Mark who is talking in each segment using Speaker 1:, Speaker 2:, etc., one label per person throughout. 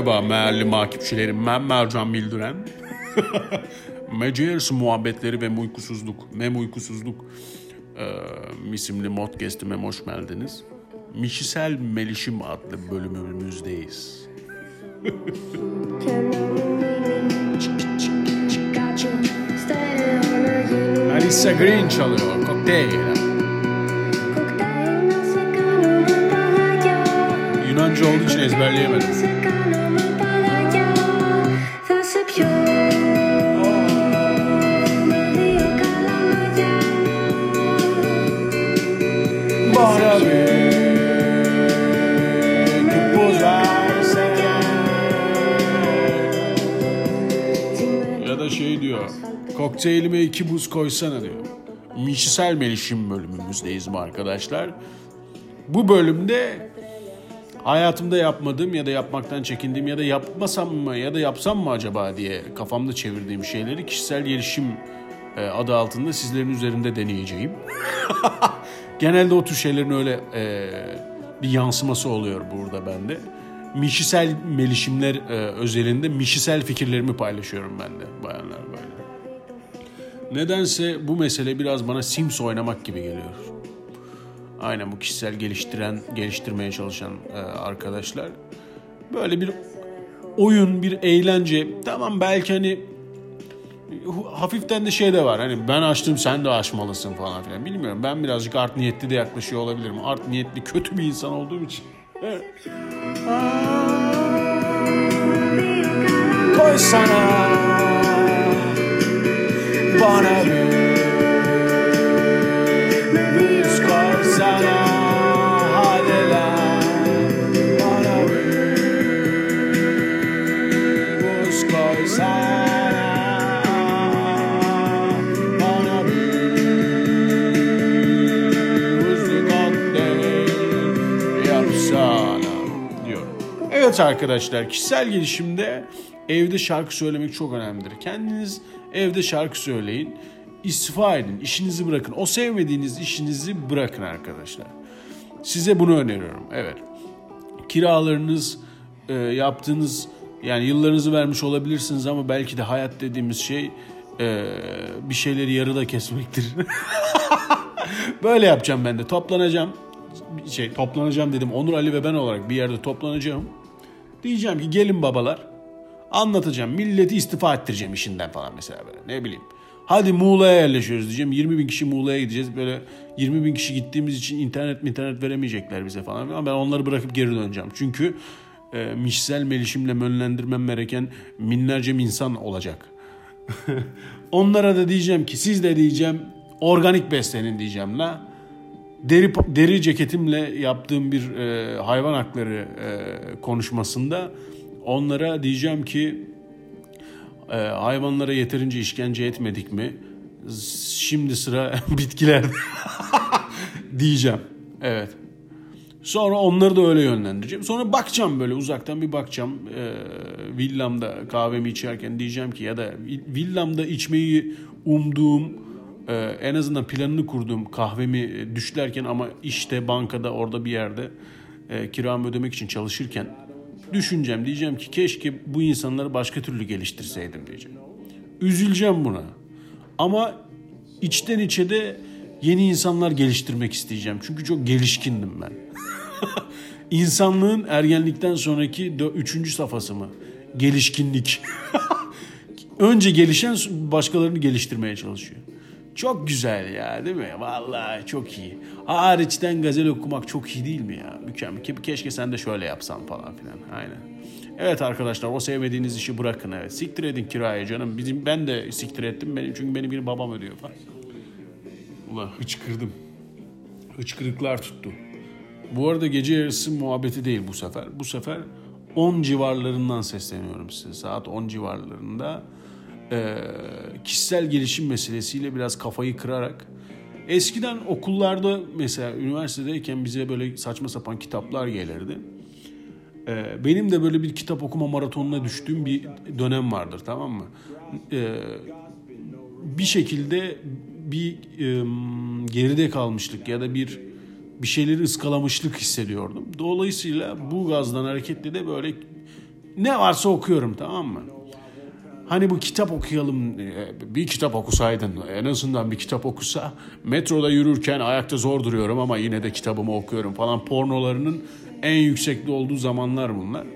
Speaker 1: Merhaba mealli makipçilerim. Ben Mercan Bildiren. Meceğiz muhabbetleri ve uykusuzluk. Mem uykusuzluk e, isimli podcast'ime hoş geldiniz. Mişisel Melişim adlı bölümümüzdeyiz. Alissa Green çalıyor. Kokteyl. Yunanca olduğu için ezberleyemedim. Kokteylime iki buz koysana diyor. Mişisel Melişim bölümümüzdeyiz arkadaşlar? Bu bölümde hayatımda yapmadığım ya da yapmaktan çekindiğim ya da yapmasam mı ya da yapsam mı acaba diye kafamda çevirdiğim şeyleri kişisel gelişim e, adı altında sizlerin üzerinde deneyeceğim. Genelde o tür şeylerin öyle e, bir yansıması oluyor burada bende. Mişisel melişimler e, özelinde mişisel fikirlerimi paylaşıyorum ben de bayanlar böyle. Nedense bu mesele biraz bana Sims oynamak gibi geliyor. Aynen bu kişisel geliştiren, geliştirmeye çalışan e, arkadaşlar. Böyle bir oyun, bir eğlence. Tamam belki hani hafiften de şey de var. Hani ben açtım sen de açmalısın falan filan. Bilmiyorum ben birazcık art niyetli de yaklaşıyor olabilirim. Art niyetli kötü bir insan olduğum için. Koy sana bana bir buzlu kokteyl yapsana diyor. Evet arkadaşlar kişisel gelişimde evde şarkı söylemek çok önemlidir. Kendiniz evde şarkı söyleyin. istifa edin. işinizi bırakın. O sevmediğiniz işinizi bırakın arkadaşlar. Size bunu öneriyorum. Evet. Kiralarınız, e, yaptığınız yani yıllarınızı vermiş olabilirsiniz ama belki de hayat dediğimiz şey e, bir şeyleri yarıda kesmektir. Böyle yapacağım ben de. Toplanacağım. Şey toplanacağım dedim. Onur Ali ve ben olarak bir yerde toplanacağım. Diyeceğim ki gelin babalar. Anlatacağım. Milleti istifa ettireceğim işinden falan mesela böyle. Ne bileyim. Hadi Muğla'ya yerleşiyoruz diyeceğim. 20 bin kişi Muğla'ya gideceğiz. Böyle 20 bin kişi gittiğimiz için internet internet veremeyecekler bize falan. Ama ben onları bırakıp geri döneceğim. Çünkü e, mişsel melişimle mönlendirmem gereken binlerce insan olacak. Onlara da diyeceğim ki siz de diyeceğim organik beslenin diyeceğim la. Deri, deri ceketimle yaptığım bir e, hayvan hakları e, konuşmasında onlara diyeceğim ki e, hayvanlara yeterince işkence etmedik mi? Şimdi sıra bitkilerde diyeceğim. Evet. Sonra onları da öyle yönlendireceğim. Sonra bakacağım böyle uzaktan bir bakacağım. E, villamda kahvemi içerken diyeceğim ki ya da villamda içmeyi umduğum e, en azından planını kurduğum kahvemi düşlerken ama işte bankada orada bir yerde e, kiramı ödemek için çalışırken düşüneceğim. Diyeceğim ki keşke bu insanları başka türlü geliştirseydim diyeceğim. Üzüleceğim buna. Ama içten içe de yeni insanlar geliştirmek isteyeceğim. Çünkü çok gelişkindim ben. İnsanlığın ergenlikten sonraki üçüncü safhası mı? Gelişkinlik. Önce gelişen başkalarını geliştirmeye çalışıyor. Çok güzel ya değil mi? Vallahi çok iyi. Hariçten gazel okumak çok iyi değil mi ya? Mükemmel. Keşke sen de şöyle yapsan falan filan. Aynen. Evet arkadaşlar o sevmediğiniz işi bırakın evet. Siktir edin kiraya canım. Bizim ben de siktir ettim benim çünkü beni bir babam ödüyor falan. Ulan hıçkırdım. Hıçkırıklar tuttu. Bu arada gece yarısı muhabbeti değil bu sefer. Bu sefer 10 civarlarından sesleniyorum size. Saat 10 civarlarında kişisel gelişim meselesiyle biraz kafayı kırarak eskiden okullarda mesela üniversitedeyken bize böyle saçma sapan kitaplar gelirdi. E, benim de böyle bir kitap okuma maratonuna düştüğüm bir dönem vardır tamam mı? E, bir şekilde bir geride kalmışlık ya da bir bir şeyleri ıskalamışlık hissediyordum. Dolayısıyla bu gazdan hareketle de böyle ne varsa okuyorum tamam mı? Hani bu kitap okuyalım, e, bir kitap okusaydın, en azından bir kitap okusa, metroda yürürken ayakta zor duruyorum ama yine de kitabımı okuyorum falan pornolarının en yüksekte olduğu zamanlar bunlar.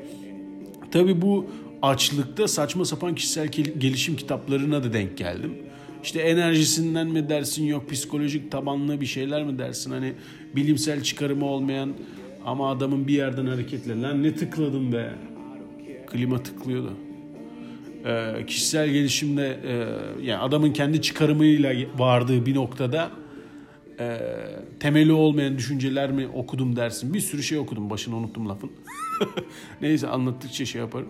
Speaker 1: Tabii bu açlıkta saçma sapan kişisel gelişim kitaplarına da denk geldim. İşte enerjisinden mi dersin yok psikolojik tabanlı bir şeyler mi dersin hani bilimsel çıkarımı olmayan ama adamın bir yerden hareketle lan ne tıkladım be klima tıklıyordu. Ee, kişisel gelişimde e, yani adamın kendi çıkarımıyla vardığı bir noktada e, temeli olmayan düşünceler mi okudum dersin. Bir sürü şey okudum başını unuttum lafın. Neyse anlattıkça şey yaparım.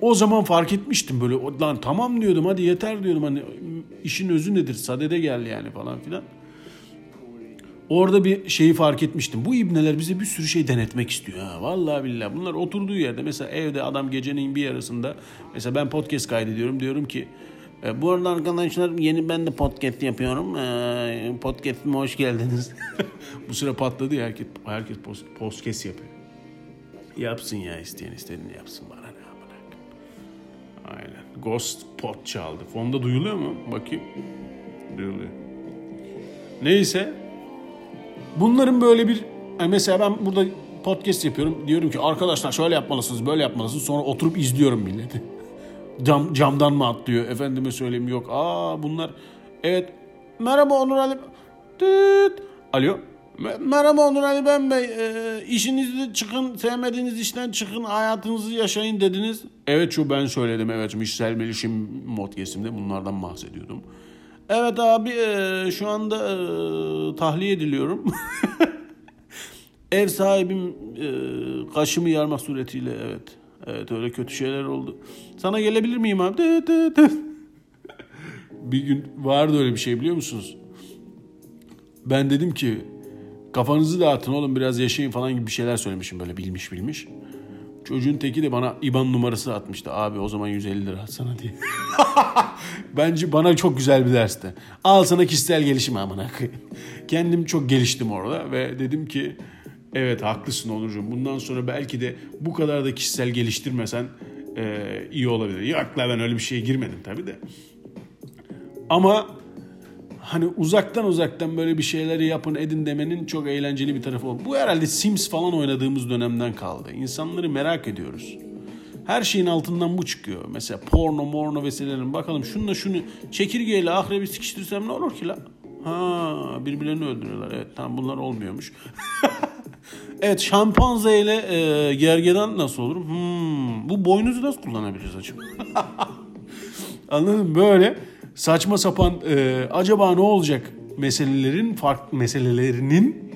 Speaker 1: O zaman fark etmiştim böyle lan tamam diyordum hadi yeter diyordum hani işin özü nedir sadede gel yani falan filan. Orada bir şeyi fark etmiştim. Bu ibneler bize bir sürü şey denetmek istiyor. Ha, vallahi billahi. Bunlar oturduğu yerde mesela evde adam gecenin bir yarısında mesela ben podcast kaydediyorum diyorum ki e, bu arada arkadaşlar yeni ben de podcast yapıyorum. E, podcast'ime hoş geldiniz. bu sıra patladı ya herkes, herkes podcast yapıyor. Yapsın ya isteyen istediğini yapsın bana ne. Aynen. Ghost Pot çaldı. Fonda duyuluyor mu? Bakayım. Duyuluyor. Neyse. Bunların böyle bir yani mesela ben burada podcast yapıyorum. Diyorum ki arkadaşlar şöyle yapmalısınız, böyle yapmalısınız. Sonra oturup izliyorum milleti. Cam, camdan mı atlıyor? Efendime söyleyeyim yok. Aa bunlar evet. Merhaba Onur Ali. Tıt. Alo. Merhaba Onur Ali Ben Bey. E, işinizde çıkın, sevmediğiniz işten çıkın, hayatınızı yaşayın dediniz. Evet şu ben söyledim. Evet işsel gelişim modkesimde bunlardan bahsediyordum. Evet abi e, şu anda e, tahliye ediliyorum. Ev sahibim e, kaşımı yarmak suretiyle evet. Evet öyle kötü şeyler oldu. Sana gelebilir miyim abi? Dı dı dı. bir gün vardı öyle bir şey biliyor musunuz? Ben dedim ki kafanızı dağıtın oğlum biraz yaşayın falan gibi bir şeyler söylemişim böyle bilmiş bilmiş. Çocuğun teki de bana IBAN numarası atmıştı. Abi o zaman 150 lira atsana diye. Bence bana çok güzel bir dersti. Al sana kişisel gelişim amına Kendim çok geliştim orada ve dedim ki evet haklısın Onurcuğum. Bundan sonra belki de bu kadar da kişisel geliştirmesen e, iyi olabilir. Yok la ben öyle bir şeye girmedim tabii de. Ama hani uzaktan uzaktan böyle bir şeyleri yapın edin demenin çok eğlenceli bir tarafı oldu. Bu herhalde Sims falan oynadığımız dönemden kaldı. İnsanları merak ediyoruz. Her şeyin altından bu çıkıyor. Mesela porno morno vesairelerin bakalım şununla şunu çekirgeyle ahrebi sıkıştırsam ne olur ki la? Ha birbirlerini öldürüyorlar. Evet tamam bunlar olmuyormuş. evet şampanze ile e, gergedan nasıl olur? Hmm, bu boynuzu nasıl kullanabiliriz acaba? Anladın mı? Böyle saçma sapan e, acaba ne olacak meselelerin fark meselelerinin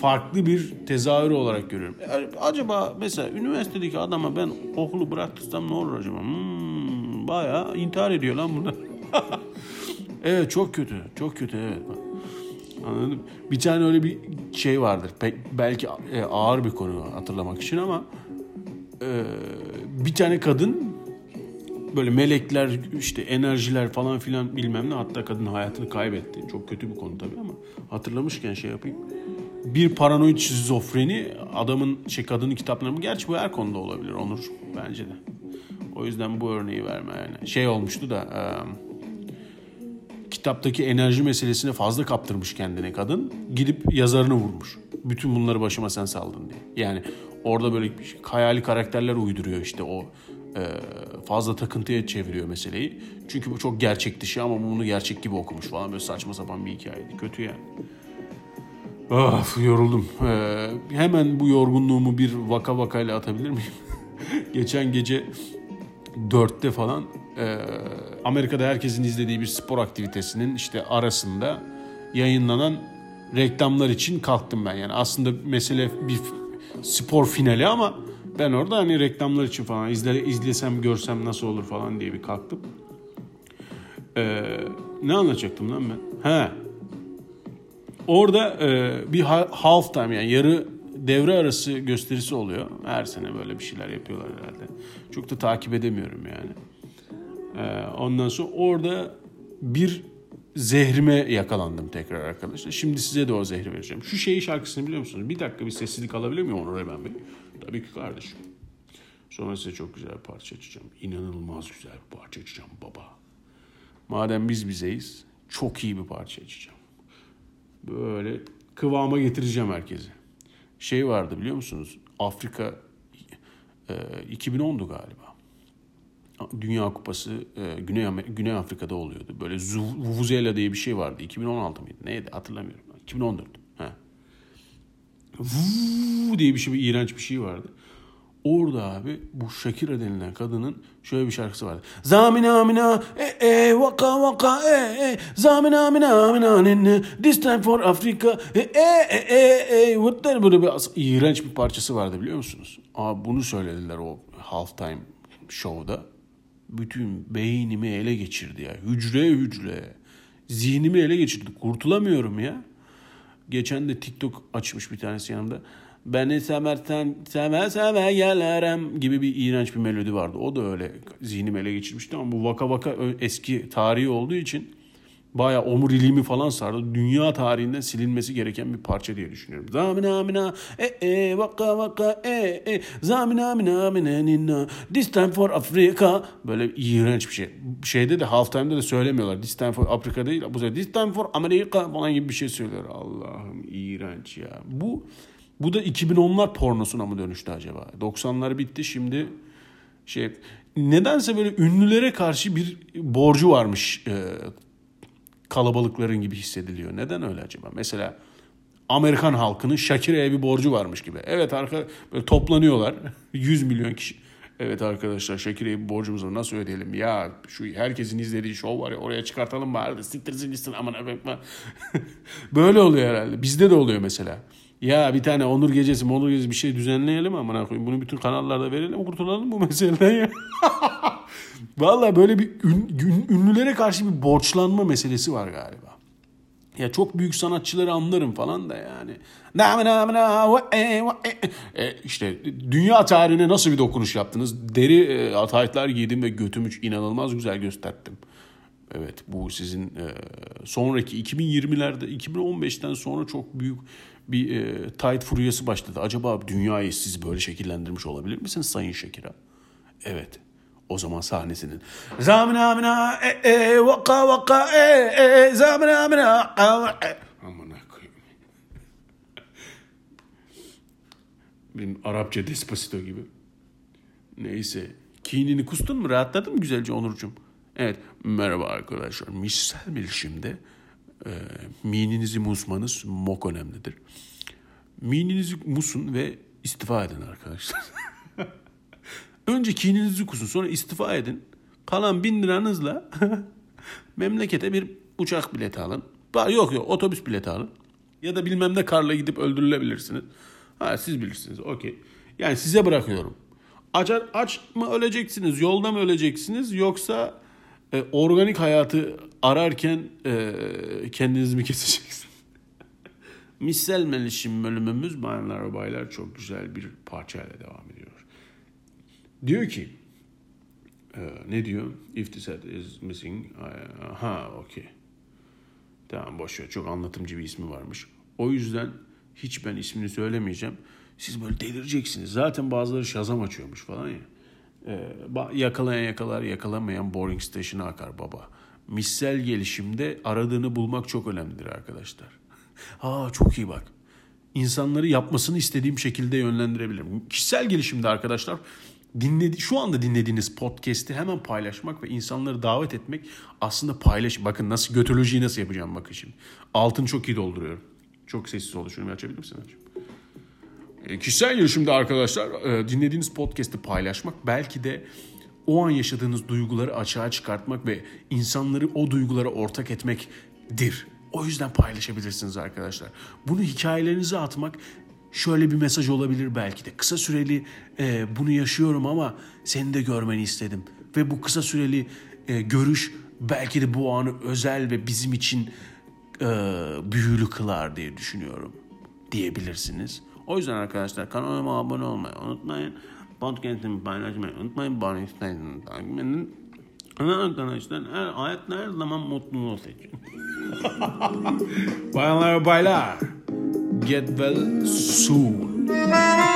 Speaker 1: farklı bir tezahürü olarak görüyorum. Acaba mesela üniversitedeki adama ben okulu bıraktırsam ne olur acaba? Hmm, bayağı intihar ediyor lan burada. evet çok kötü. Çok kötü evet. Anladım. Bir tane öyle bir şey vardır. Pek belki e, ağır bir konu hatırlamak için ama e, bir tane kadın böyle melekler işte enerjiler falan filan bilmem ne hatta kadın hayatını kaybetti. Çok kötü bir konu tabii ama hatırlamışken şey yapayım. Bir paranoid şizofreni adamın şey kadının kitaplarını gerçi bu her konuda olabilir Onur bence de. O yüzden bu örneği verme yani. Şey olmuştu da e, kitaptaki enerji meselesine fazla kaptırmış kendine kadın. Gidip yazarını vurmuş. Bütün bunları başıma sen saldın diye. Yani orada böyle hayali karakterler uyduruyor işte o fazla takıntıya çeviriyor meseleyi. Çünkü bu çok gerçek dışı ama bunu gerçek gibi okumuş falan böyle saçma sapan bir hikayeydi. Kötü yani. Of yoruldum. Ee, hemen bu yorgunluğumu bir vaka vakayla atabilir miyim? Geçen gece dörtte falan e, Amerika'da herkesin izlediği bir spor aktivitesinin işte arasında yayınlanan reklamlar için kalktım ben. Yani aslında mesele bir spor finali ama ben orada hani reklamlar için falan izle, izlesem görsem nasıl olur falan diye bir kalktım. Ee, ne anlatacaktım lan ben? He. Orada e, bir half time yani yarı devre arası gösterisi oluyor. Her sene böyle bir şeyler yapıyorlar herhalde. Çok da takip edemiyorum yani. Ee, ondan sonra orada bir zehrime yakalandım tekrar arkadaşlar. Şimdi size de o zehri vereceğim. Şu şeyi şarkısını biliyor musunuz? Bir dakika bir sessizlik alabilir miyim Onur Eben Bey? Tabii ki kardeşim. Sonra size çok güzel bir parça açacağım. İnanılmaz güzel bir parça açacağım baba. Madem biz bizeyiz çok iyi bir parça açacağım. Böyle kıvama getireceğim herkesi. Şey vardı biliyor musunuz? Afrika e, 2010'du galiba. Dünya Kupası e, Güney, Güney Afrika'da oluyordu. Böyle Vuvuzela diye bir şey vardı. 2016 mıydı? Neydi hatırlamıyorum. 2014. Vuu diye bir şey, bir iğrenç bir şey vardı. Orada abi bu Shakira denilen kadının şöyle bir şarkısı vardı. Zamina mina e e vaka vaka e e zamina mina mina ninne this time for Africa e e e e e böyle bir iğrenç bir parçası vardı biliyor musunuz? Abi bunu söylediler o halftime show'da. Bütün beynimi ele geçirdi ya. Hücre hücre. Zihnimi ele geçirdi. Kurtulamıyorum ya. Geçen de TikTok açmış bir tanesi yanımda. Beni semersen seve seve gelirim gibi bir iğrenç bir melodi vardı. O da öyle zihnimi ele geçirmişti ama bu vaka vaka eski tarihi olduğu için baya omuriliğimi falan sardı. Dünya tarihinden silinmesi gereken bir parça diye düşünüyorum. Zamina mina e e vaka vaka e e zamina mina mina ninna this time for Africa böyle iğrenç bir şey. Şeyde de halftime'da da söylemiyorlar. This time for Africa değil. Bu sefer this time for America falan gibi bir şey söylüyor. Allah'ım iğrenç ya. Bu bu da 2010'lar pornosuna mı dönüştü acaba? 90'lar bitti şimdi şey nedense böyle ünlülere karşı bir borcu varmış e, kalabalıkların gibi hissediliyor. Neden öyle acaba? Mesela Amerikan halkının Shakira'ya bir borcu varmış gibi. Evet arka böyle toplanıyorlar 100 milyon kişi. Evet arkadaşlar Shakira'ya bir borcumuz var nasıl ödeyelim ya şu herkesin izlediği show var ya oraya çıkartalım bari siktirsin gitsin aman bakma. böyle oluyor herhalde bizde de oluyor mesela. Ya bir tane onur gecesi, onur gecesi bir şey düzenleyelim ama koyayım. Bunu bütün kanallarda verelim kurtulalım bu meseleden ya. Valla böyle bir ün, ün, ünlülere karşı bir borçlanma meselesi var galiba. Ya çok büyük sanatçıları anlarım falan da yani. E, işte dünya tarihine nasıl bir dokunuş yaptınız? Deri e, ataytlar giydim ve götümü inanılmaz güzel gösterdim. Evet bu sizin e, sonraki 2020'lerde 2015'ten sonra çok büyük bir e, tight furyası başladı. Acaba dünyayı siz böyle şekillendirmiş olabilir misiniz Sayın Şekira? Evet. O zaman sahnesinin zamina amina e e vaka vaka e e zamina amina e koyayım. Benim Arapça Despacito gibi. Neyse. Kinini kustun mu? Rahatladın mı güzelce Onurcuğum? Evet. Merhaba arkadaşlar. Misal bilişimde e, mininizi musmanız mok önemlidir. Mininizi musun ve istifa edin arkadaşlar. Önce kininizi kusun sonra istifa edin. Kalan bin liranızla memlekete bir uçak bileti alın. Yok yok otobüs bileti alın. Ya da bilmem ne karla gidip öldürülebilirsiniz. Ha siz bilirsiniz okey. Yani size bırakıyorum. Aç, aç mı öleceksiniz, yolda mı öleceksiniz yoksa e, organik hayatı ararken e, kendinizi mi keseceksiniz? Melişim bölümümüz bayanlar ve baylar çok güzel bir parçayla devam ediyor. Diyor ki e, ne diyor? If the set is missing ha okey. Tamam boş ver. Çok anlatımcı bir ismi varmış. O yüzden hiç ben ismini söylemeyeceğim. Siz böyle delireceksiniz. Zaten bazıları şazam açıyormuş falan ya. Ee, yakalayan yakalar, yakalamayan boring station'a akar baba. Missel gelişimde aradığını bulmak çok önemlidir arkadaşlar. Aa çok iyi bak. İnsanları yapmasını istediğim şekilde yönlendirebilirim. Kişisel gelişimde arkadaşlar dinledi şu anda dinlediğiniz podcast'i hemen paylaşmak ve insanları davet etmek aslında paylaş. Bakın nasıl götolojiyi nasıl yapacağım bakın şimdi. Altın çok iyi dolduruyorum. Çok sessiz oldu. Şunu bir açabilir misin? E, kişisel gelişimde arkadaşlar e, dinlediğiniz podcast'i paylaşmak belki de o an yaşadığınız duyguları açığa çıkartmak ve insanları o duygulara ortak etmektir. O yüzden paylaşabilirsiniz arkadaşlar. Bunu hikayelerinize atmak şöyle bir mesaj olabilir belki de. Kısa süreli e, bunu yaşıyorum ama seni de görmeni istedim. Ve bu kısa süreli e, görüş belki de bu anı özel ve bizim için e, büyülü kılar diye düşünüyorum diyebilirsiniz. O yüzden arkadaşlar kanalıma abone olmayı unutmayın. Podcast'imi paylaşmayı unutmayın. Bana isterseniz takip edin. Arkadaşlar her hayat her zaman mutluluğu seçin. Bayanlar baylar. Get well soon.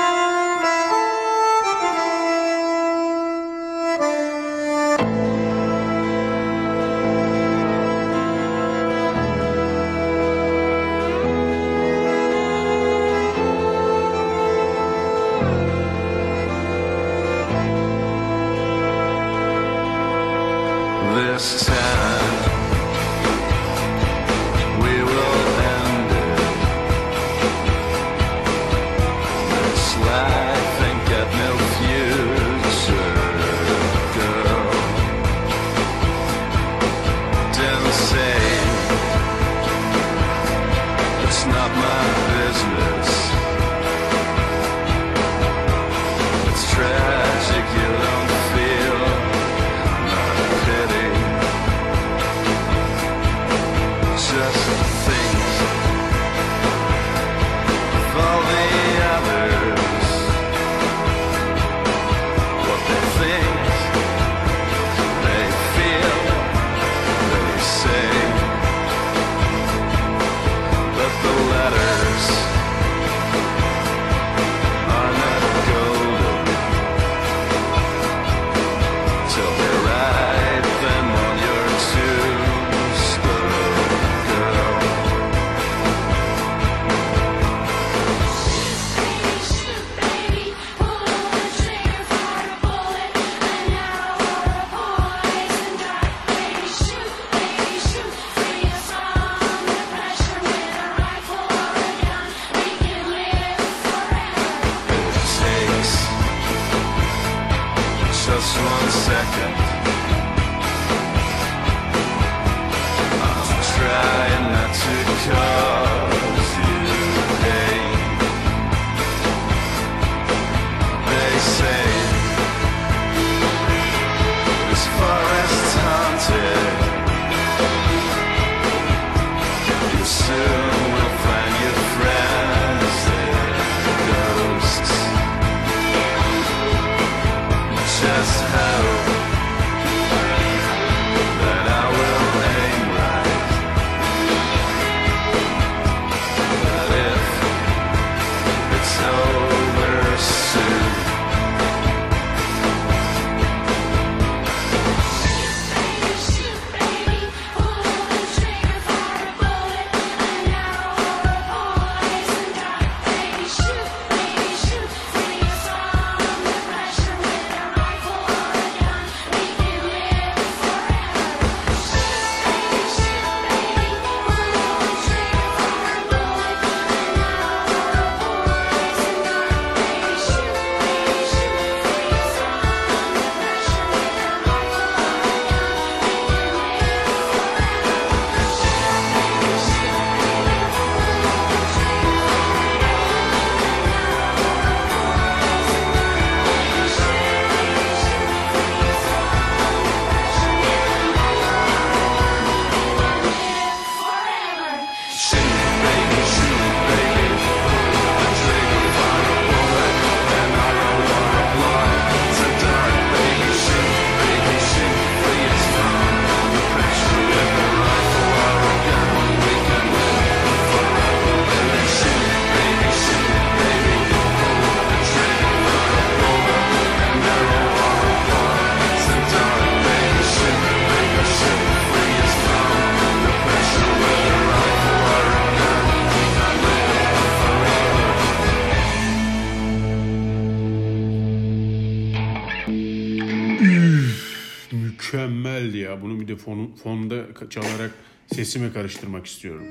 Speaker 1: Çalarak sesimi karıştırmak istiyorum.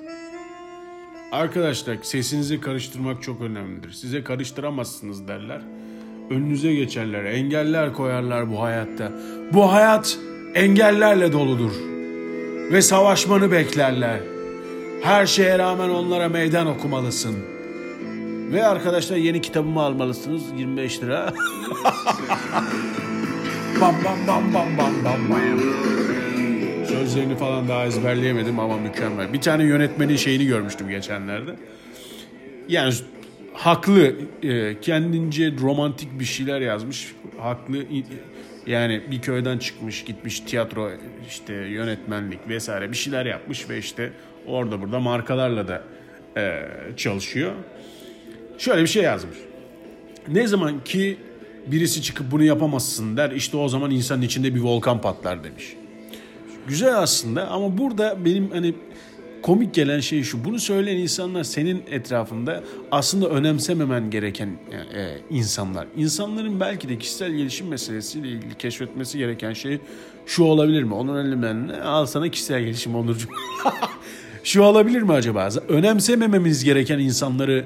Speaker 1: Arkadaşlar sesinizi karıştırmak çok önemlidir. Size karıştıramazsınız derler. Önünüze geçerler, engeller koyarlar bu hayatta. Bu hayat engellerle doludur. Ve savaşmanı beklerler. Her şeye rağmen onlara meydan okumalısın. Ve arkadaşlar yeni kitabımı almalısınız 25 lira. bam bam bam bam bam bam bam. Sözlerini falan daha ezberleyemedim ama mükemmel. Bir tane yönetmenin şeyini görmüştüm geçenlerde. Yani haklı e, kendince romantik bir şeyler yazmış. Haklı yani bir köyden çıkmış gitmiş tiyatro işte yönetmenlik vesaire bir şeyler yapmış ve işte orada burada markalarla da e, çalışıyor. Şöyle bir şey yazmış. Ne zaman ki birisi çıkıp bunu yapamazsın der işte o zaman insanın içinde bir volkan patlar demiş. Güzel aslında ama burada benim hani komik gelen şey şu. Bunu söyleyen insanlar senin etrafında aslında önemsememen gereken e, insanlar. İnsanların belki de kişisel gelişim meselesiyle ilgili keşfetmesi gereken şey şu olabilir mi? Onun elinden al sana kişisel gelişim Onurcuğum. şu olabilir mi acaba? Önemsemememiz gereken insanları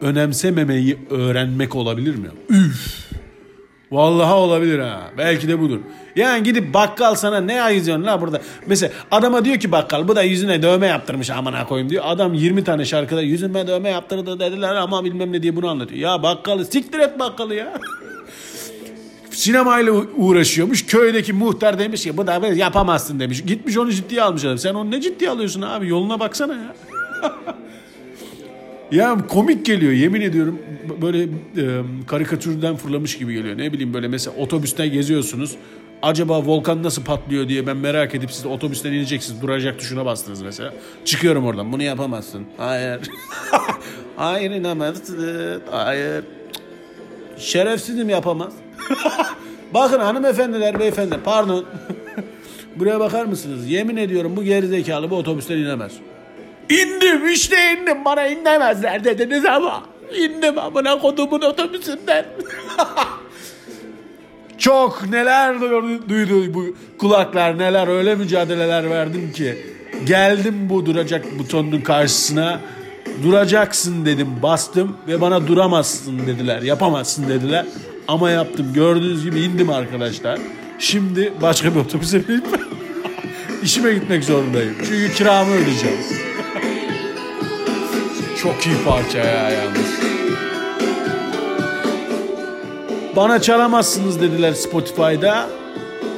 Speaker 1: önemsememeyi öğrenmek olabilir mi? Üf. Vallahi olabilir ha. Belki de budur. Yani gidip bakkal sana ne yazıyorsun la burada? Mesela adama diyor ki bakkal bu da yüzüne dövme yaptırmış amına koyayım diyor. Adam 20 tane şarkıda yüzüme dövme yaptırdı dediler ama bilmem ne diye bunu anlatıyor. Ya bakkalı siktir et bakkalı ya. Sinemayla uğraşıyormuş. Köydeki muhtar demiş ki bu da yapamazsın demiş. Gitmiş onu ciddiye almış adam. Sen onu ne ciddiye alıyorsun abi? Yoluna baksana ya. Ya komik geliyor yemin ediyorum böyle e, karikatürden fırlamış gibi geliyor. Ne bileyim böyle mesela otobüsten geziyorsunuz. Acaba volkan nasıl patlıyor diye ben merak edip siz otobüsten ineceksiniz. Duracak tuşuna bastınız mesela. Çıkıyorum oradan. Bunu yapamazsın. Hayır. Hayır inanamazsın. Hayır. Şerefsizim yapamaz. Bakın hanımefendiler, beyefendiler pardon. Buraya bakar mısınız? Yemin ediyorum bu gerizekalı bu otobüsten inemez. İndim işte indim bana inemezler dediniz ama indim amına kodumun otobüsünden. Çok neler duydu, bu kulaklar neler öyle mücadeleler verdim ki. Geldim bu duracak butonun karşısına duracaksın dedim bastım ve bana duramazsın dediler yapamazsın dediler. Ama yaptım gördüğünüz gibi indim arkadaşlar. Şimdi başka bir otobüse binip işime gitmek zorundayım. Çünkü kiramı ödeyeceğim. Çok iyi parça ya yalnız. Bana çalamazsınız dediler Spotify'da.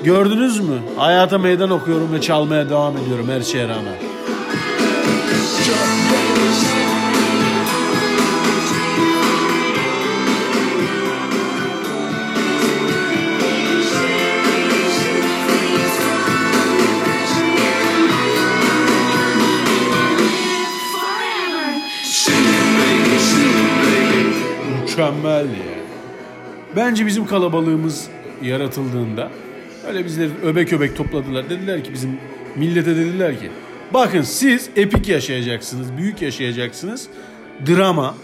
Speaker 1: Gördünüz mü? Hayata meydan okuyorum ve çalmaya devam ediyorum her şeye rağmen. Mükemmel ya. Bence bizim kalabalığımız yaratıldığında öyle bizleri öbek öbek topladılar. Dediler ki bizim millete dediler ki bakın siz epik yaşayacaksınız, büyük yaşayacaksınız. Drama.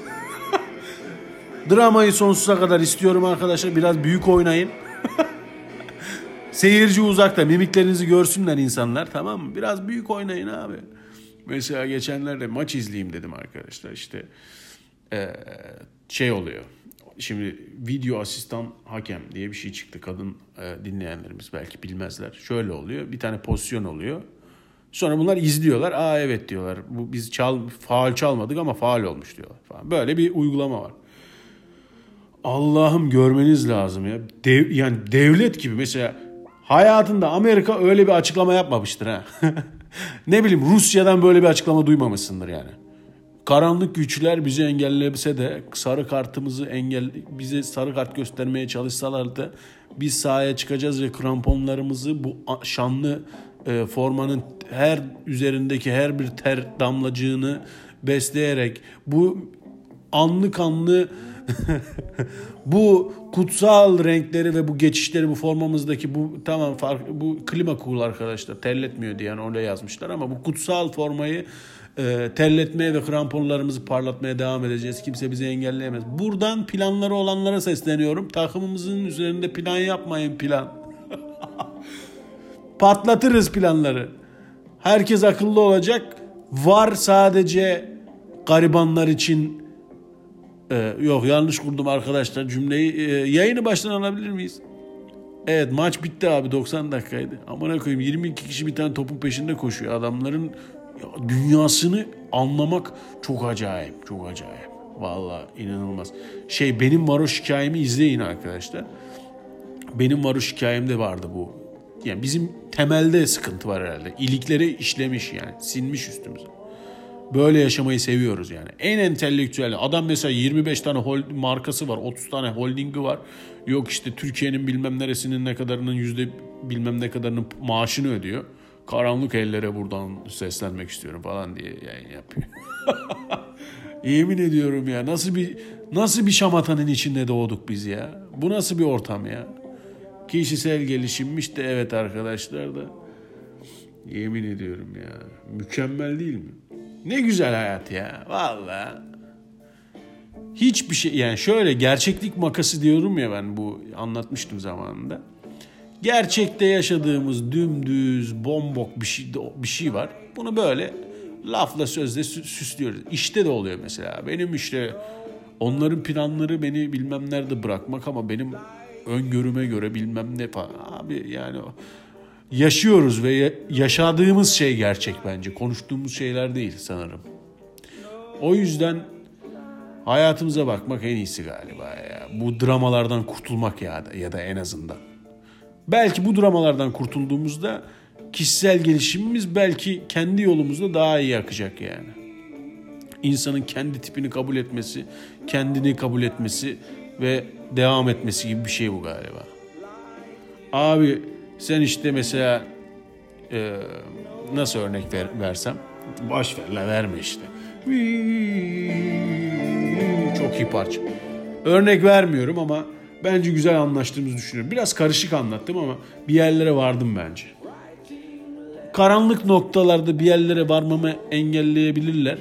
Speaker 1: Dramayı sonsuza kadar istiyorum arkadaşlar. Biraz büyük oynayın. Seyirci uzakta mimiklerinizi görsünler insanlar tamam mı? Biraz büyük oynayın abi. Mesela geçenlerde maç izleyeyim dedim arkadaşlar işte eee, şey oluyor. Şimdi video asistan hakem diye bir şey çıktı. Kadın e, dinleyenlerimiz belki bilmezler. Şöyle oluyor. Bir tane pozisyon oluyor. Sonra bunlar izliyorlar. Aa evet diyorlar. Bu biz çal faal çalmadık ama faal olmuş diyorlar falan. Böyle bir uygulama var. Allah'ım görmeniz lazım ya. Dev, yani devlet gibi mesela hayatında Amerika öyle bir açıklama yapmamıştır ha. ne bileyim Rusya'dan böyle bir açıklama duymamışsındır yani. Karanlık güçler bizi engellese de sarı kartımızı engel bize sarı kart göstermeye çalışsalar da biz sahaya çıkacağız ve kramponlarımızı bu şanlı e, formanın her üzerindeki her bir ter damlacığını besleyerek bu anlı kanlı bu kutsal renkleri ve bu geçişleri bu formamızdaki bu tamam fark, bu klima cool arkadaşlar terletmiyor diye yani oraya yazmışlar ama bu kutsal formayı e, terletmeye ve kramponlarımızı parlatmaya devam edeceğiz. Kimse bizi engelleyemez. Buradan planları olanlara sesleniyorum. Takımımızın üzerinde plan yapmayın plan. Patlatırız planları. Herkes akıllı olacak. Var sadece garibanlar için ee, yok yanlış kurdum arkadaşlar cümleyi. Ee, yayını baştan alabilir miyiz? Evet maç bitti abi 90 dakikaydı. Amına koyayım 22 kişi bir tane topun peşinde koşuyor. Adamların dünyasını anlamak çok acayip. Çok acayip. Vallahi inanılmaz. Şey benim varoş hikayemi izleyin arkadaşlar. Benim varoş hikayemde vardı bu. Yani bizim temelde sıkıntı var herhalde. İlikleri işlemiş yani. Sinmiş üstümüze. Böyle yaşamayı seviyoruz yani. En entelektüel adam mesela 25 tane hold, markası var, 30 tane holdingi var. Yok işte Türkiye'nin bilmem neresinin ne kadarının yüzde bilmem ne kadarının maaşını ödüyor. Karanlık ellere buradan seslenmek istiyorum falan diye yayın yapıyor. Yemin ediyorum ya nasıl bir nasıl bir şamatanın içinde doğduk biz ya. Bu nasıl bir ortam ya? Kişisel gelişimmiş de evet arkadaşlar da. Yemin ediyorum ya. Mükemmel değil mi? Ne güzel hayat ya. Vallahi. Hiçbir şey yani şöyle gerçeklik makası diyorum ya ben bu anlatmıştım zamanında. Gerçekte yaşadığımız dümdüz bombok bir şey bir şey var. Bunu böyle lafla sözle sü- süslüyoruz. İşte de oluyor mesela. Benim işte onların planları beni bilmem nerede bırakmak ama benim öngörüme göre bilmem ne falan. Abi yani yaşıyoruz ve ya- yaşadığımız şey gerçek bence. Konuştuğumuz şeyler değil sanırım. O yüzden hayatımıza bakmak en iyisi galiba ya. Bu dramalardan kurtulmak ya ya da en azından. Belki bu dramalardan kurtulduğumuzda kişisel gelişimimiz belki kendi yolumuzda daha iyi akacak yani. İnsanın kendi tipini kabul etmesi, kendini kabul etmesi ve devam etmesi gibi bir şey bu galiba. Abi sen işte mesela e, nasıl örnek ver, versem boş ver la verme işte. Çok iyi parça. Örnek vermiyorum ama bence güzel anlaştığımızı düşünüyorum. Biraz karışık anlattım ama bir yerlere vardım bence. Karanlık noktalarda bir yerlere varmamı engelleyebilirler.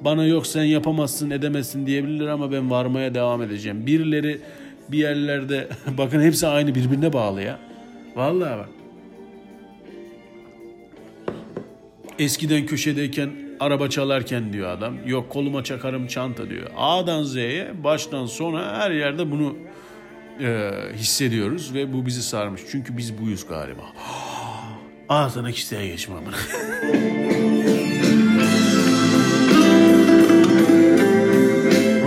Speaker 1: Bana yok sen yapamazsın edemezsin diyebilirler ama ben varmaya devam edeceğim. Birileri bir yerlerde bakın hepsi aynı birbirine bağlı ya. Vallahi bak. Eskiden köşedeyken araba çalarken diyor adam. Yok koluma çakarım çanta diyor. A'dan Z'ye baştan sona her yerde bunu e, hissediyoruz ve bu bizi sarmış. Çünkü biz buyuz galiba. Ağzına kişisel geçme amına.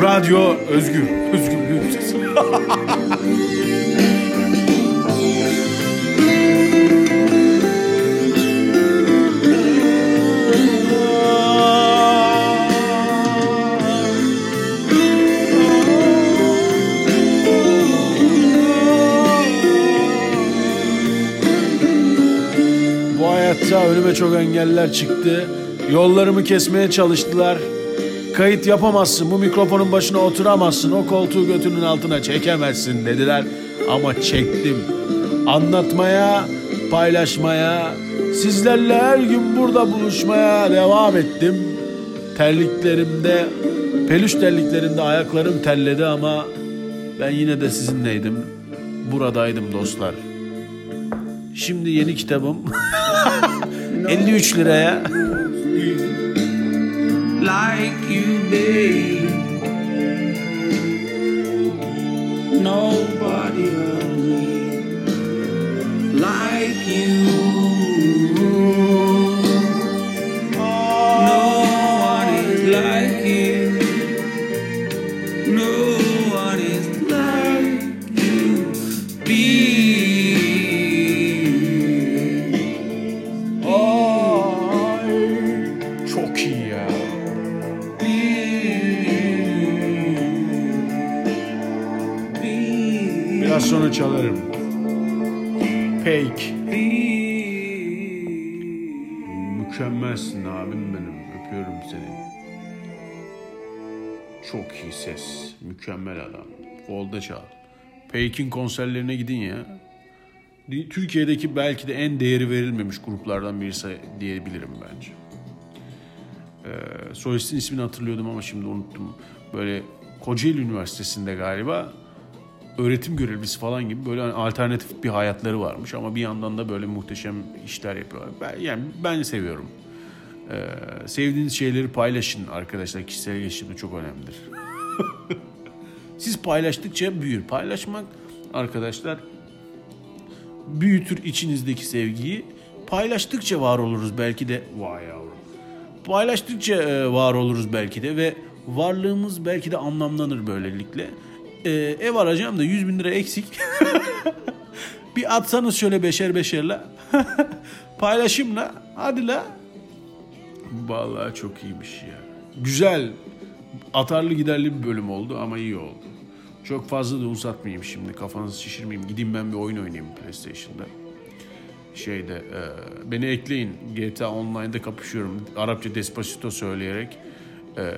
Speaker 1: Radyo özgür. Özgürlüğün sesi. önüme çok engeller çıktı. Yollarımı kesmeye çalıştılar. Kayıt yapamazsın, bu mikrofonun başına oturamazsın, o koltuğu götünün altına çekemezsin dediler. Ama çektim. Anlatmaya, paylaşmaya, sizlerle her gün burada buluşmaya devam ettim. Terliklerimde, peluş terliklerimde ayaklarım terledi ama ben yine de sizinleydim. Buradaydım dostlar. Şimdi yeni kitabım 53 liraya.
Speaker 2: like you, babe. Nobody like you.
Speaker 1: Çalarım. Fake. Mükemmelsin abim benim. Öpüyorum seni. Çok iyi ses. Mükemmel adam. Golda çal. Fake'in konserlerine gidin ya. Türkiye'deki belki de en değeri verilmemiş gruplardan birisi diyebilirim bence. Ee, solistin ismini hatırlıyordum ama şimdi unuttum. Böyle Kocaeli Üniversitesi'nde galiba öğretim görevlisi falan gibi böyle hani alternatif bir hayatları varmış ama bir yandan da böyle muhteşem işler yapıyorlar. Ben, yani ben seviyorum. Ee, sevdiğiniz şeyleri paylaşın arkadaşlar. Kişisel gelişim çok önemlidir. Siz paylaştıkça büyür. Paylaşmak arkadaşlar büyütür içinizdeki sevgiyi. Paylaştıkça var oluruz belki de. Vay yavrum. Paylaştıkça e, var oluruz belki de ve varlığımız belki de anlamlanır böylelikle. E, ev alacağım da 100 bin lira eksik. bir atsanız şöyle beşer beşer la. Paylaşayım la. Hadi la. Vallahi çok iyiymiş ya. Güzel. Atarlı giderli bir bölüm oldu ama iyi oldu. Çok fazla da uzatmayayım şimdi. Kafanızı şişirmeyeyim. Gideyim ben bir oyun oynayayım PlayStation'da. Şeyde e, beni ekleyin. GTA Online'da kapışıyorum. Arapça Despacito söyleyerek e,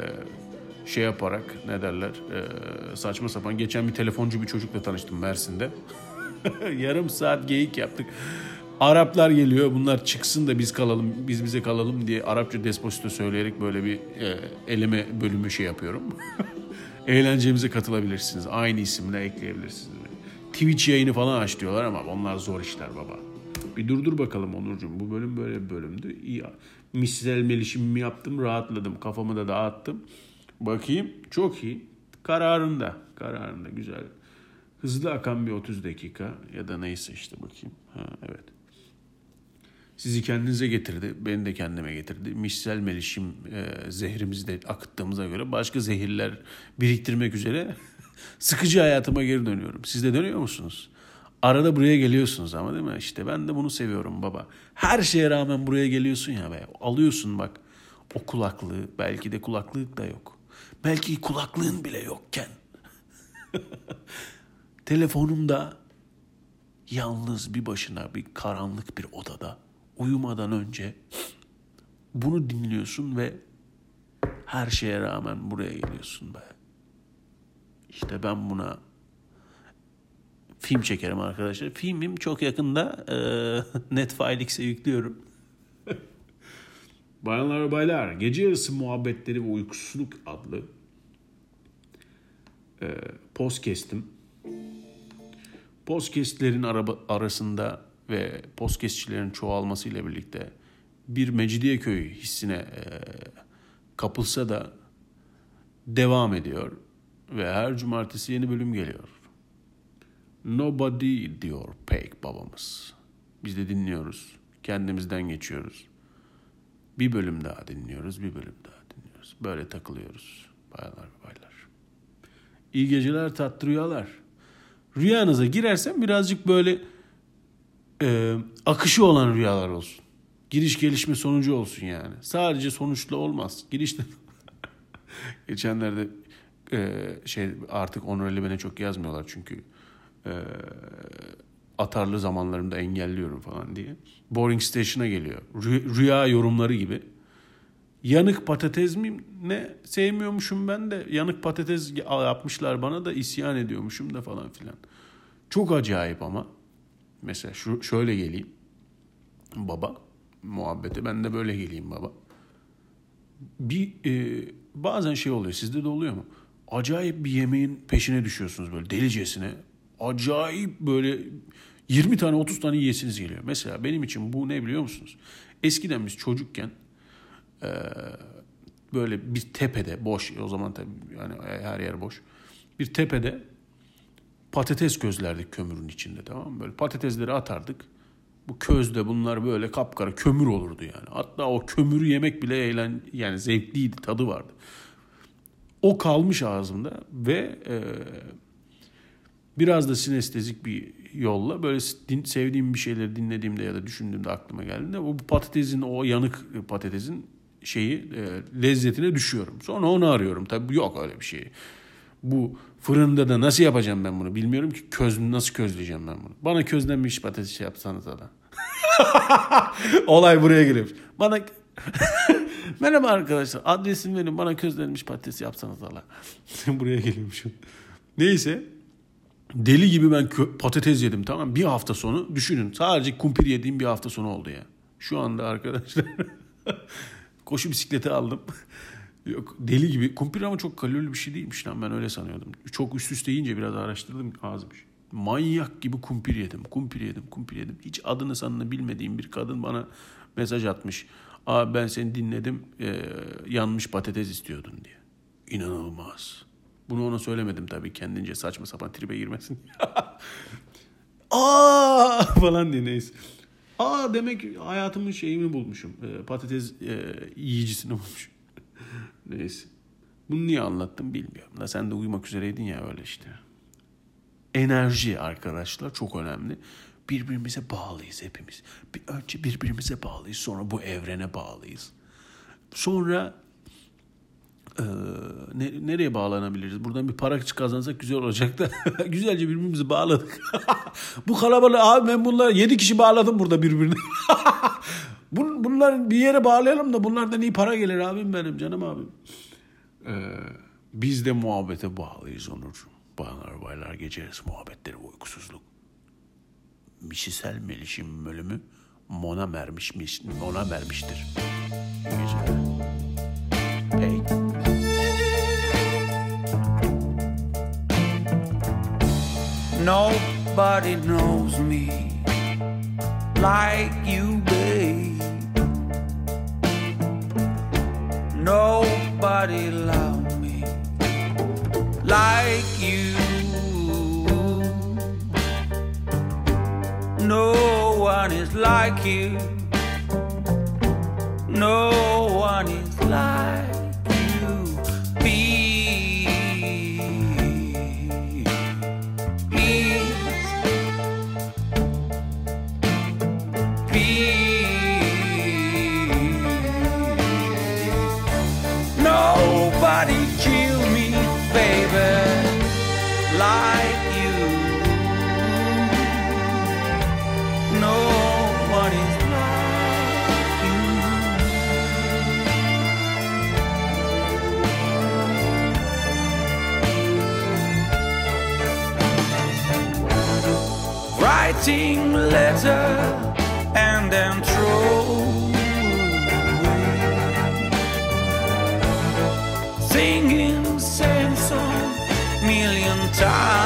Speaker 1: şey yaparak ne derler e, saçma sapan. Geçen bir telefoncu bir çocukla tanıştım Mersin'de. Yarım saat geyik yaptık. Araplar geliyor bunlar çıksın da biz kalalım biz bize kalalım diye Arapça despotito söyleyerek böyle bir e, eleme bölümü şey yapıyorum. Eğlencemize katılabilirsiniz. Aynı isimle ekleyebilirsiniz. Twitch yayını falan aç diyorlar ama onlar zor işler baba. Bir durdur bakalım Onurcuğum. Bu bölüm böyle bir bölümdü. İyi. Misel melişimimi yaptım. Rahatladım. Kafamı da dağıttım. Bakayım. Çok iyi. Kararında. Kararında. Güzel. Hızlı akan bir 30 dakika. Ya da neyse işte bakayım. Ha, evet. Sizi kendinize getirdi. Beni de kendime getirdi. Misel melişim e, zehrimizi de akıttığımıza göre başka zehirler biriktirmek üzere sıkıcı hayatıma geri dönüyorum. Siz de dönüyor musunuz? Arada buraya geliyorsunuz ama değil mi? İşte ben de bunu seviyorum baba. Her şeye rağmen buraya geliyorsun ya be. Alıyorsun bak o kulaklığı. Belki de kulaklık da yok. Belki kulaklığın bile yokken. Telefonumda yalnız bir başına bir karanlık bir odada uyumadan önce bunu dinliyorsun ve her şeye rağmen buraya geliyorsun be. İşte ben buna film çekerim arkadaşlar. Filmim çok yakında e, Netflix'e yüklüyorum. Bayanlar ve baylar, Gece Yarısı Muhabbetleri ve Uykusuzluk adlı e, podcast'im. Podcast'lerin araba, arasında ve podcastçilerin çoğalmasıyla birlikte bir Mecidiyeköy hissine e, kapılsa da devam ediyor ve her cumartesi yeni bölüm geliyor. Nobody diyor pek babamız. Biz de dinliyoruz. Kendimizden geçiyoruz. Bir bölüm daha dinliyoruz, bir bölüm daha dinliyoruz. Böyle takılıyoruz bayanlar ve baylar. İyi geceler, tatlı rüyalar. Rüyanıza girersem birazcık böyle e, akışı olan rüyalar olsun. Giriş gelişme sonucu olsun yani. Sadece sonuçla olmaz. Girişte geçenlerde e, şey artık Onureli bana çok yazmıyorlar çünkü e, atarlı zamanlarımda engelliyorum falan diye. Boring Station'a geliyor. Rü- rüya yorumları gibi. Yanık patates mi ne sevmiyormuşum ben de yanık patates yapmışlar bana da isyan ediyormuşum da falan filan. Çok acayip ama. Mesela şu şöyle geleyim. Baba muhabbete ben de böyle geleyim baba. Bir e, bazen şey oluyor sizde de oluyor mu? Acayip bir yemeğin peşine düşüyorsunuz böyle delicesine. Acayip böyle 20 tane 30 tane yiyesiniz geliyor. Mesela benim için bu ne biliyor musunuz? Eskiden biz çocukken e, böyle bir tepede boş o zaman tabii yani her yer boş. Bir tepede patates közlerdik kömürün içinde tamam mı? Böyle patatesleri atardık. Bu közde bunlar böyle kapkara kömür olurdu yani. Hatta o kömürü yemek bile eğlen yani zevkliydi, tadı vardı. O kalmış ağzımda ve e, biraz da sinestezik bir yolla böyle din, sevdiğim bir şeyleri dinlediğimde ya da düşündüğümde aklıma geldiğinde o patatesin o yanık patatesin şeyi e, lezzetine düşüyorum. Sonra onu arıyorum. Tabii yok öyle bir şey. Bu fırında da nasıl yapacağım ben bunu bilmiyorum ki köz nasıl közleyeceğim ben bunu. Bana közlenmiş patates yapsanız da. Olay buraya girmiş. Bana Merhaba arkadaşlar. Adresim verin. Bana közlenmiş patates yapsanız da. buraya geliyormuşum. Neyse. Deli gibi ben patates yedim tamam Bir hafta sonu düşünün. Sadece kumpir yediğim bir hafta sonu oldu ya. Şu anda arkadaşlar koşu bisikleti aldım. Yok deli gibi. Kumpir ama çok kalorili bir şey değilmiş lan ben öyle sanıyordum. Çok üst üste yiyince biraz araştırdım ağzımış. Manyak gibi kumpir yedim. Kumpir yedim, kumpir yedim. Hiç adını sanını bilmediğim bir kadın bana mesaj atmış. Abi ben seni dinledim. Ee, yanmış patates istiyordun diye. İnanılmaz. Bunu ona söylemedim tabii kendince saçma sapan tribe girmesin. Aa falan diye neyse. Aa demek hayatımın şeyini bulmuşum. Ee, patates e, yiyicisini bulmuşum. neyse. Bunu niye anlattım bilmiyorum. Da sen de uyumak üzereydin ya öyle işte. Enerji arkadaşlar çok önemli. Birbirimize bağlıyız hepimiz. Bir önce birbirimize bağlıyız. Sonra bu evrene bağlıyız. Sonra e, ne, nereye bağlanabiliriz? Buradan bir para kazansak güzel olacak da. Güzelce birbirimizi bağladık. bu kalabalık abi ben bunlar yedi kişi bağladım burada birbirine. Bun, bunlar bir yere bağlayalım da bunlardan iyi para gelir abim benim canım abim. Ee, biz de muhabbete bağlıyız Onurcuğum. Bayanlar baylar gece yarısı muhabbetleri uykusuzluk. Misisel Meliş'in bölümü Mona Mermiş, Mona Mermiş'tir. İyi
Speaker 3: Nobody knows me like you, babe. Nobody loves me like you. No one is like you. No one is like writing letter and then throw away. singing same song million times